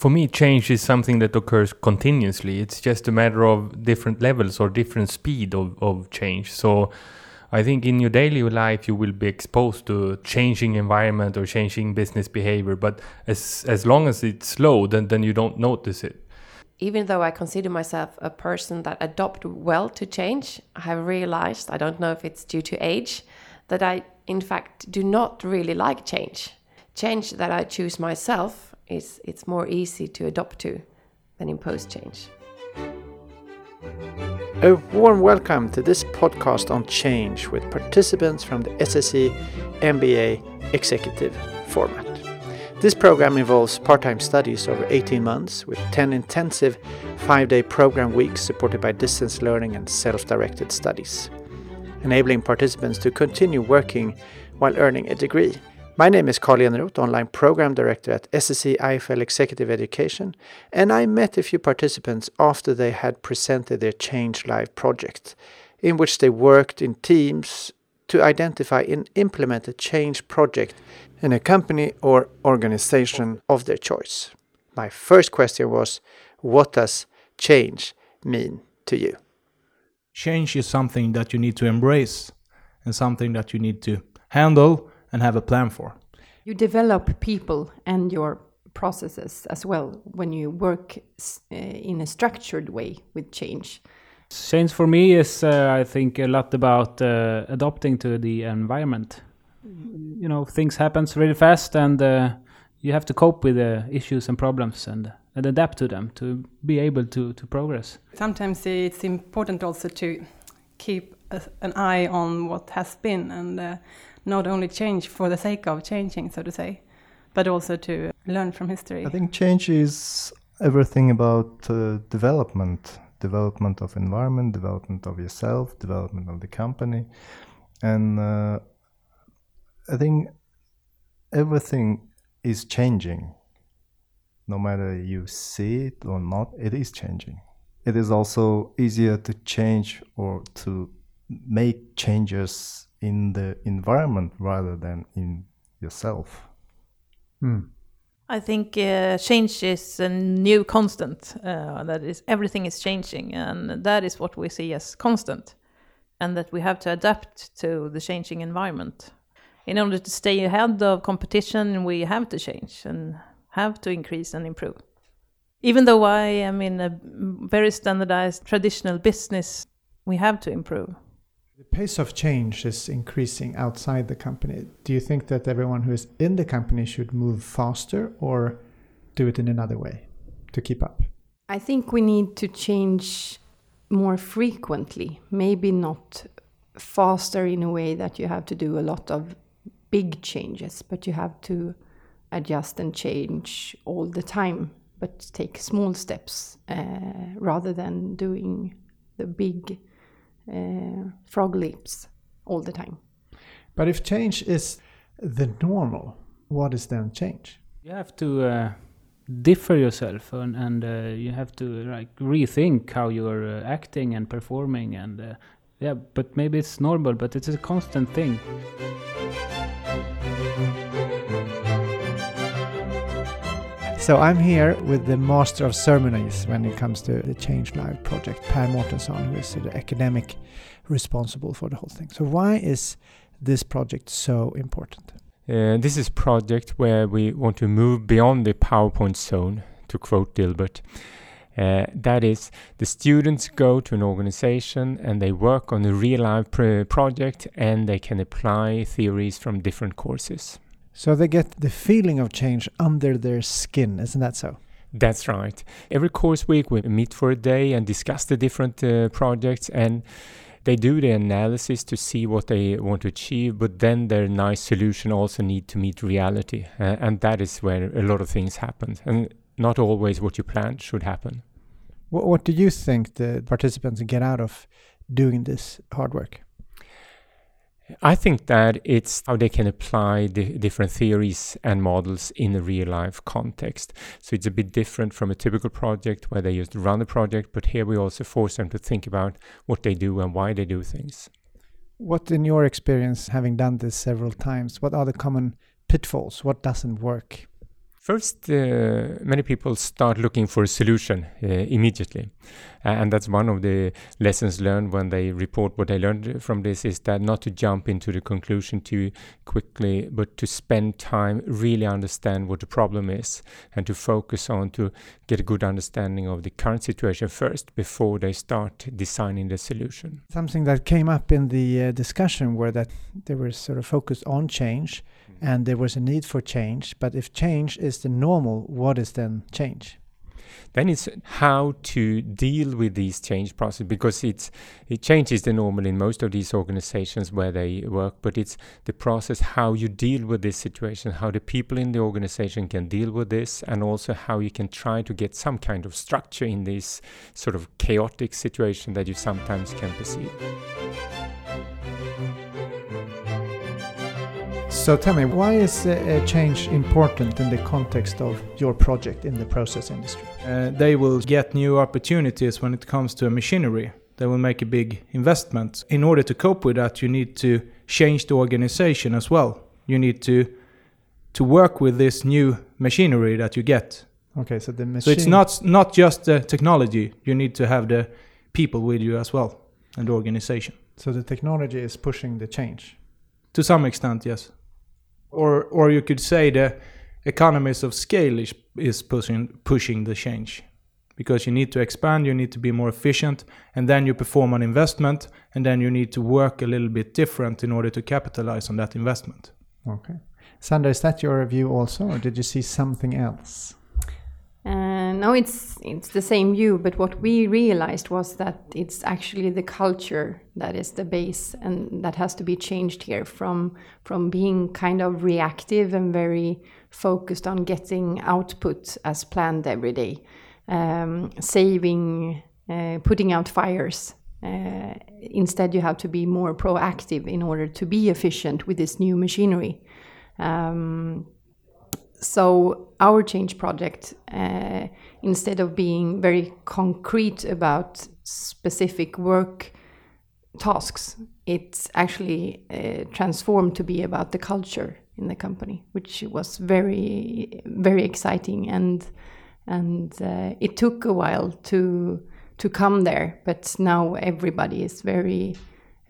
For me, change is something that occurs continuously. It's just a matter of different levels or different speed of, of change. So I think in your daily life you will be exposed to changing environment or changing business behavior, but as as long as it's slow, then then you don't notice it. Even though I consider myself a person that adopt well to change, I have realized I don't know if it's due to age that I in fact do not really like change. Change that I choose myself is it's more easy to adopt to than impose change. A warm welcome to this podcast on change with participants from the SSE MBA executive format. This program involves part time studies over 18 months with 10 intensive five day program weeks supported by distance learning and self directed studies, enabling participants to continue working while earning a degree. My name is Carl Eneroth, Online Program Director at SSE IFL Executive Education, and I met a few participants after they had presented their Change Live project, in which they worked in teams to identify and implement a change project in a company or organization of their choice. My first question was What does change mean to you? Change is something that you need to embrace and something that you need to handle and have a plan for. You develop people and your processes as well when you work uh, in a structured way with change. Change for me is, uh, I think, a lot about uh, adopting to the environment. You know, things happens really fast, and uh, you have to cope with the issues and problems and and adapt to them to be able to to progress. Sometimes it's important also to keep a, an eye on what has been and uh, not only change for the sake of changing, so to say, but also to learn from history. I think change is everything about uh, development, development of environment, development of yourself, development of the company, and uh, I think everything is changing. No matter you see it or not, it is changing. It is also easier to change or to make changes in the environment rather than in yourself. Hmm. I think uh, change is a new constant. Uh, that is, everything is changing, and that is what we see as constant, and that we have to adapt to the changing environment. In order to stay ahead of competition, we have to change and have to increase and improve. Even though I am in a very standardized traditional business, we have to improve. The pace of change is increasing outside the company. Do you think that everyone who is in the company should move faster or do it in another way to keep up? I think we need to change more frequently, maybe not faster in a way that you have to do a lot of big changes, but you have to adjust and change all the time, but take small steps uh, rather than doing the big frog leaps all the time. But if change is the normal, what is then change? You have to uh, differ yourself, and, and uh, you have to like rethink how you're uh, acting and performing, and uh, yeah. But maybe it's normal, but it's a constant thing. So I'm here with the master of ceremonies when it comes to the Change Live project, Per Mårtensson, who is the academic responsible for the whole thing. So why is this project so important? Uh, this is a project where we want to move beyond the PowerPoint zone, to quote Dilbert. Uh, that is, the students go to an organization and they work on a real life pr- project and they can apply theories from different courses. So they get the feeling of change under their skin, isn't that so? That's right. Every course week we meet for a day and discuss the different uh, projects and they do the analysis to see what they want to achieve, but then their nice solution also need to meet reality. Uh, and that is where a lot of things happen. And not always what you planned should happen. What, what do you think the participants get out of doing this hard work? I think that it's how they can apply the different theories and models in a real life context. So it's a bit different from a typical project where they just run the project, but here we also force them to think about what they do and why they do things. What, in your experience, having done this several times, what are the common pitfalls? What doesn't work? First, uh, many people start looking for a solution uh, immediately. and that's one of the lessons learned when they report what they learned from this is that not to jump into the conclusion too quickly, but to spend time, really understand what the problem is, and to focus on to get a good understanding of the current situation first before they start designing the solution. Something that came up in the uh, discussion were that they were sort of focused on change Mm-hmm. and there was a need for change. But if change is the normal, what is then change? Then it's how to deal with these change process because it's it changes the normal in most of these organizations where they work, but it's the process how you deal with this situation, how the people in the organization can deal with this, and also how you can try to get some kind of structure in this sort of chaotic situation that you sometimes can perceive. So tell me, why is uh, change important in the context of your project in the process industry? Uh, they will get new opportunities when it comes to machinery. They will make a big investment. In order to cope with that, you need to change the organization as well. You need to to work with this new machinery that you get. Okay, so the machine. So it's not not just the technology. You need to have the people with you as well and the organization. So the technology is pushing the change. To some extent, yes or or you could say the economies of scale is, is pushing pushing the change. Because you need to expand you need to be more efficient and then you perform an investment and then you need to work a little bit different in order to capitalize on that investment. Okay. Sandra is that your view also or did you see something else uh, no, it's it's the same view, but what we realized was that it's actually the culture that is the base, and that has to be changed here from from being kind of reactive and very focused on getting output as planned every day, um, saving, uh, putting out fires. Uh, instead, you have to be more proactive in order to be efficient with this new machinery. Um, so our change project, uh, instead of being very concrete about specific work tasks, it's actually uh, transformed to be about the culture in the company, which was very, very exciting. And and uh, it took a while to to come there, but now everybody is very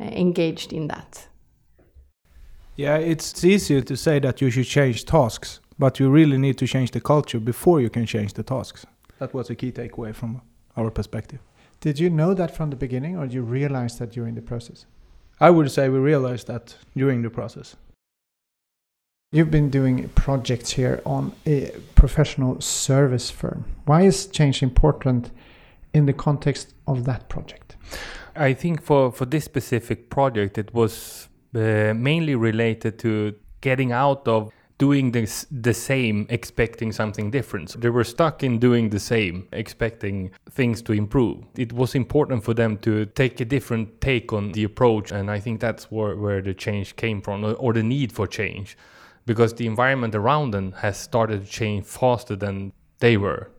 uh, engaged in that. Yeah, it's easier to say that you should change tasks but you really need to change the culture before you can change the tasks. That was a key takeaway from our perspective. Did you know that from the beginning, or did you realize that during the process? I would say we realized that during the process. You've been doing projects here on a professional service firm. Why is change important in the context of that project? I think for, for this specific project, it was uh, mainly related to getting out of doing this the same expecting something different. So they were stuck in doing the same expecting things to improve. It was important for them to take a different take on the approach and i think that's where, where the change came from or the need for change because the environment around them has started to change faster than they were.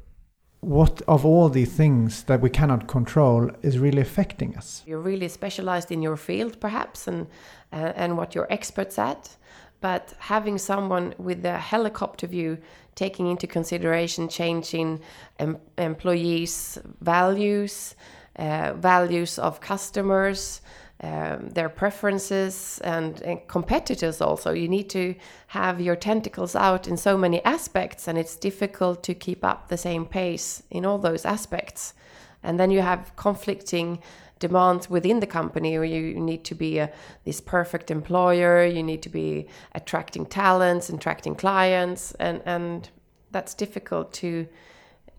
What of all the things that we cannot control is really affecting us? You're really specialized in your field perhaps and uh, and what you're experts at but having someone with a helicopter view taking into consideration changing em- employees values uh, values of customers um, their preferences and, and, competitors also you need to have your tentacles out in so many aspects and it's difficult to keep up the same pace in all those aspects. And then you have conflicting demands within the company or you need to be a, this perfect employer you need to be attracting talents attracting clients and and that's difficult to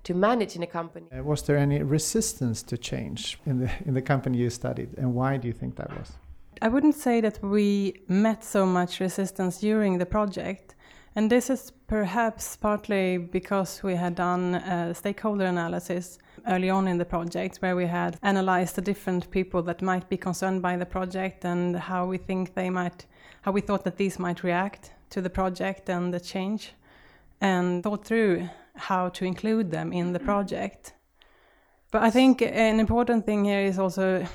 to manage in a company. Uh, was there any resistance to change in the in the company you studied and why do you think that was? I wouldn't say that we met so much resistance during the project and this is perhaps partly because we had done a stakeholder analysis early on in the project where we had analyzed the different people that might be concerned by the project and how we think they might how we thought that these might react to the project and the change and thought through how to include them in the project. But i think an important thing here is also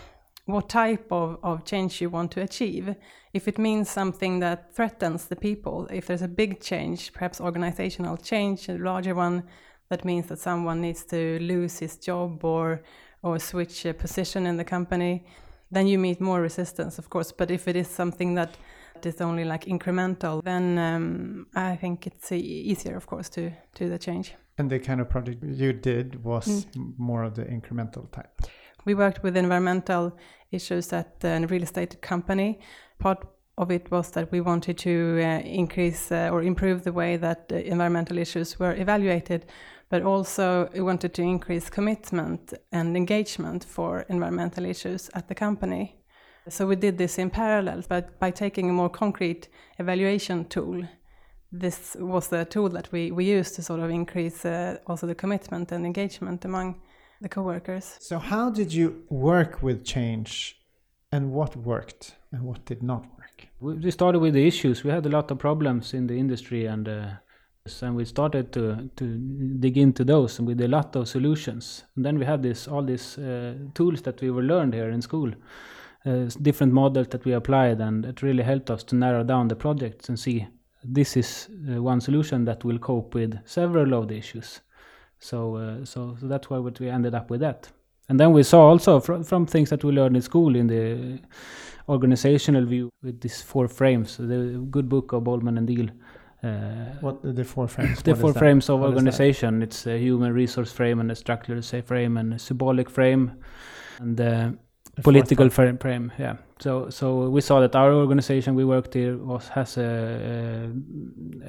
what type of, of change you want to achieve. If it means something that threatens the people, if there's a big change, perhaps organizational change, a larger one, that means that someone needs to lose his job or or switch a position in the company, then you meet more resistance, of course. But if it is something that is only like incremental, then um, I think it's easier, of course, to do the change. And the kind of project you did was mm. more of the incremental type. We worked with environmental issues at a real estate company. Part of it was that we wanted to uh, increase uh, or improve the way that uh, environmental issues were evaluated but also we wanted to increase commitment and engagement for environmental issues at the company. So we did this in parallel, but by taking a more concrete evaluation tool, this was the tool that we, we used to sort of increase uh, also the commitment and engagement among the co-workers. So how did you work with change and what worked and what did not work? We started with the issues. We had a lot of problems in the industry and uh, and we started to to dig into those and with a lot of solutions and then we had this all these uh, tools that we were learned here in school uh, different models that we applied and it really helped us to narrow down the projects and see this is uh, one solution that will cope with several of the issues so, uh, so so that's why we ended up with that and then we saw also from, from things that we learned in school in the organizational view with these four frames the good book of Bolman and Deal uh, what the four frames? the four frames of what organization. It's a human resource frame and a structural say frame and a symbolic frame and a political frame, frame. Yeah. So so we saw that our organization we worked here was has a, a,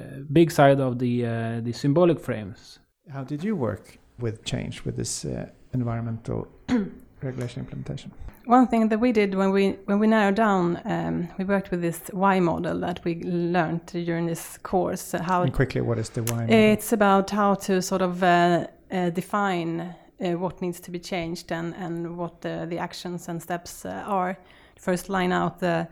a big side of the uh, the symbolic frames. How did you work with change with this uh, environmental regulation implementation? One thing that we did when we when we narrowed down, um, we worked with this Y model that we learned during this course. Uh, how and quickly, what is the Y model? It's about how to sort of uh, uh, define uh, what needs to be changed and and what the actions and steps uh, are. First, line out the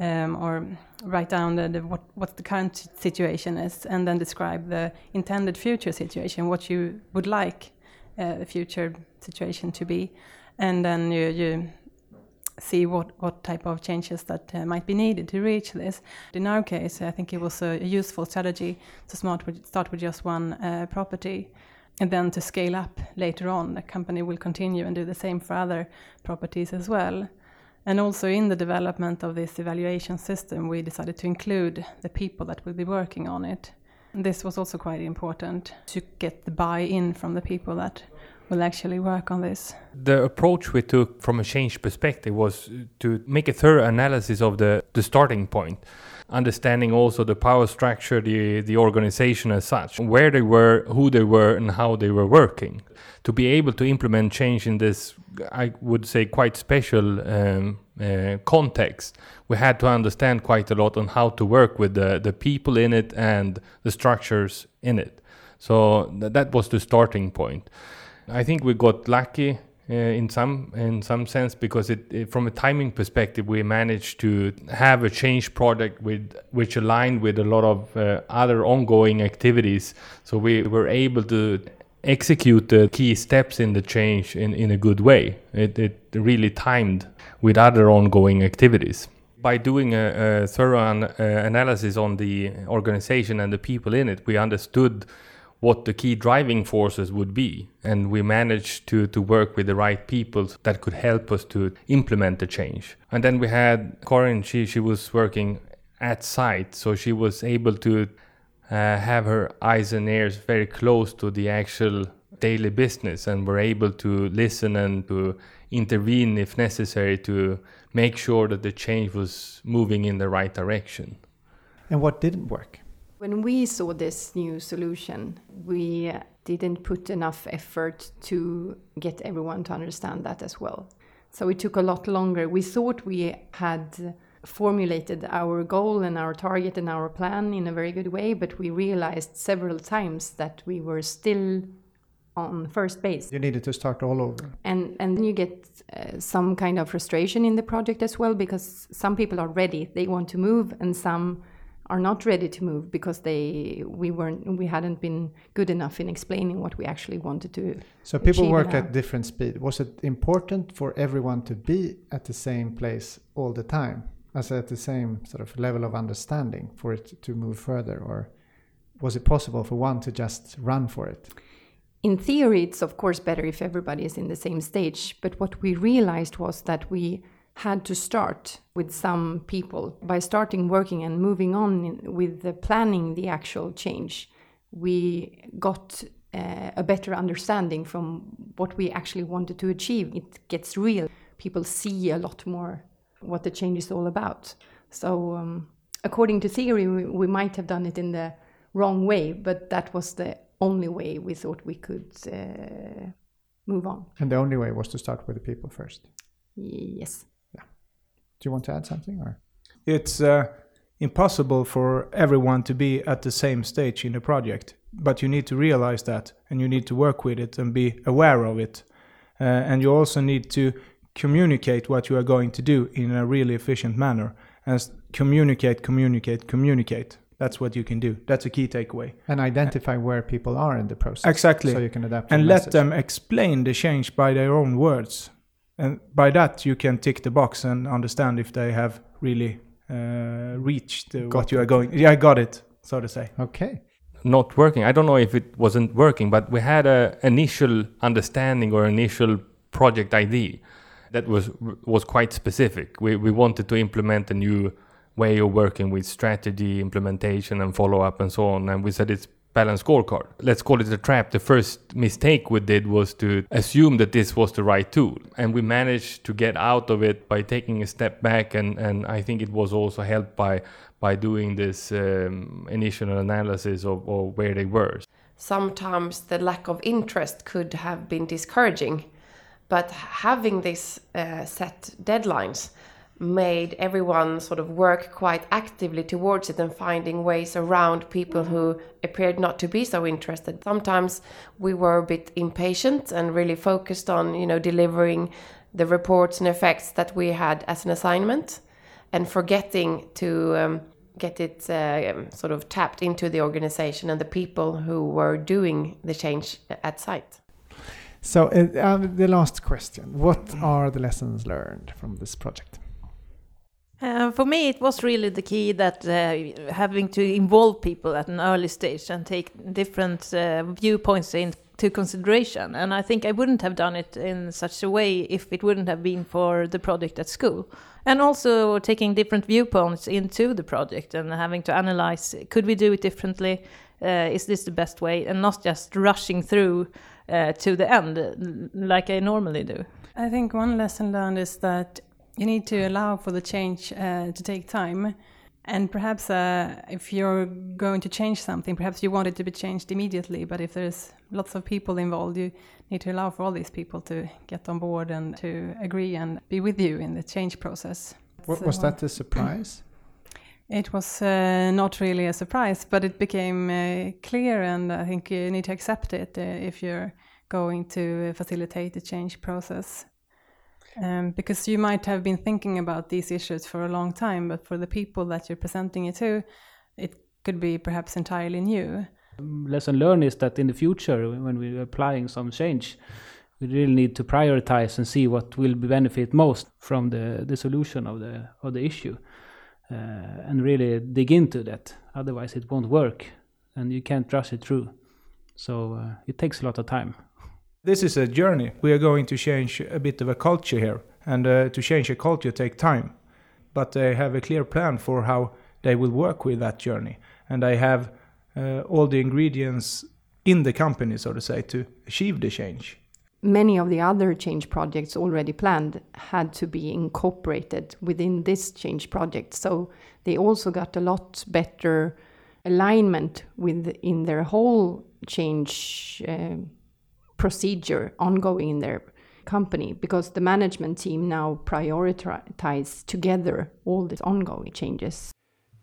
um, or write down the, the, what what the current situation is, and then describe the intended future situation, what you would like uh, the future situation to be, and then you, you see what, what type of changes that uh, might be needed to reach this. In our case, I think it was a, a useful strategy to start with, start with just one uh, property and then to scale up later on. The company will continue and do the same for other properties as well. And also in the development of this evaluation system, we decided to include the people that will be working on it. This was also quite important to get the buy in from the people that will actually work on this. The approach we took from a change perspective was to make a thorough analysis of the, the starting point, understanding also the power structure, the, the organization as such, where they were, who they were, and how they were working. To be able to implement change in this, I would say, quite special um, uh, context, we had to understand quite a lot on how to work with the, the people in it and the structures in it. So th- that was the starting point. I think we got lucky uh, in some in some sense because it, it, from a timing perspective we managed to have a change project with which aligned with a lot of uh, other ongoing activities. So we were able to execute the key steps in the change in, in a good way. It, it really timed with other ongoing activities. By doing a, a thorough an, uh, analysis on the organization and the people in it we understood what the key driving forces would be. And we managed to, to work with the right people that could help us to implement the change. And then we had Corinne, she, she was working at site, so she was able to uh, have her eyes and ears very close to the actual daily business and were able to listen and to intervene if necessary to make sure that the change was moving in the right direction. And what didn't work? When we saw this new solution, we didn't put enough effort to get everyone to understand that as well. So it took a lot longer. We thought we had formulated our goal and our target and our plan in a very good way, but we realized several times that we were still on first base. You needed to start all over. And and then you get uh, some kind of frustration in the project as well because some people are ready, they want to move, and some are not ready to move because they we weren't we hadn't been good enough in explaining what we actually wanted to so people work at different speed. Was it important for everyone to be at the same place all the time as at the same sort of level of understanding for it to move further or was it possible for one to just run for it? In theory it's of course better if everybody is in the same stage but what we realized was that we had to start with some people. By starting working and moving on in, with the planning the actual change we got uh, a better understanding from what we actually wanted to achieve. It gets real. People see a lot more what the change is all about. So um, according to theory we, we might have done it in the wrong way but that was the only way we thought we could uh, move on. And the only way was to start with the people first. Yes do you want to add something or? It's uh, impossible for everyone to be at the same stage in a project, but you need to realize that and you need to work with it and be aware of it. Uh, and you also need to communicate what you are going to do in a really efficient manner and communicate, communicate, communicate. That's what you can do. That's a key takeaway. And identify where people are in the process. Exactly. So you can adapt. And let them explain the change by their own words and by that you can tick the box and understand if they have really uh, reached uh, what you are going yeah i got it so to say. Okay. Not working. I don't know if it wasn't working but we had a initial understanding or initial project idea that was was quite specific. We we wanted to implement a new way of working with strategy implementation and follow up and so on. And we said it's balanced scorecard. Let's call it a trap. The first mistake we did was to assume that this was the right tool. And we managed to get out of it by taking a step back. And, and I think it was also helped by, by doing this um, initial analysis of, of where they were. Sometimes the lack of interest could have been discouraging. But having this uh, set deadlines, made everyone sort of work quite actively towards it and finding ways around people who appeared not to be so interested. Sometimes we were a bit impatient and really focused on, you know, delivering the reports and effects that we had as an assignment and forgetting to um, get it uh, sort of tapped into the organization and the people who were doing the change at site. So, uh, uh the last question What are the lessons learned from this project? Uh, for me, it was really the key that uh, having to involve people at an early stage and take different uh, viewpoints into consideration. And I think I wouldn't have done it in such a way if it wouldn't have been for the project at school. And also taking different viewpoints into the project and having to analyze could we do it differently? Uh, is this the best way? And not just rushing through uh, to the end like I normally do. I think one lesson learned is that you need to allow for the change uh, to take time. And perhaps uh, if you're going to change something, perhaps you want it to be changed immediately. But if there's lots of people involved, you need to allow for all these people to get on board and to agree and be with you in the change process. What, so, was that a surprise? It was uh, not really a surprise, but it became uh, clear, and I think you need to accept it uh, if you're going to facilitate the change process. Um, because you might have been thinking about these issues for a long time, but for the people that you're presenting it to, it could be perhaps entirely new. Um, lesson learned is that in the future, when we're applying some change, we really need to prioritize and see what will benefit most from the, the solution of the of the issue, uh, and really dig into that. Otherwise, it won't work, and you can't rush it through. So uh, it takes a lot of time. This is a journey. We are going to change a bit of a culture here, and uh, to change a culture take time. But they have a clear plan for how they will work with that journey, and they have uh, all the ingredients in the company, so to say, to achieve the change. Many of the other change projects already planned had to be incorporated within this change project, so they also got a lot better alignment with in their whole change. Uh, procedure ongoing in their company because the management team now prioritize together all these ongoing changes.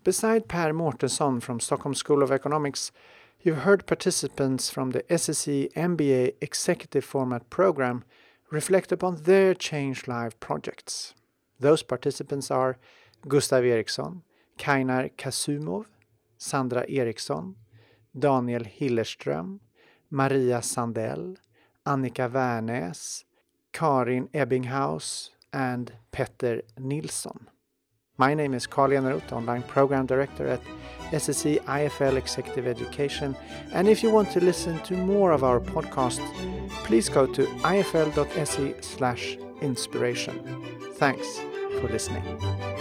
Beside Per Mårtensson from Stockholm School of Economics, you've heard participants from the SSE MBA Executive Format program reflect upon their Change Live projects. Those participants are Gustav Eriksson, Kainar Kasumov, Sandra Eriksson, Daniel Hillerström, Maria Sandell, Annika Wernäs, Karin Ebbinghaus, and Petter Nilsson. My name is Carl Eneroth, Online Program Director at SSE IFL Executive Education. And if you want to listen to more of our podcasts, please go to ifl.se slash inspiration. Thanks for listening.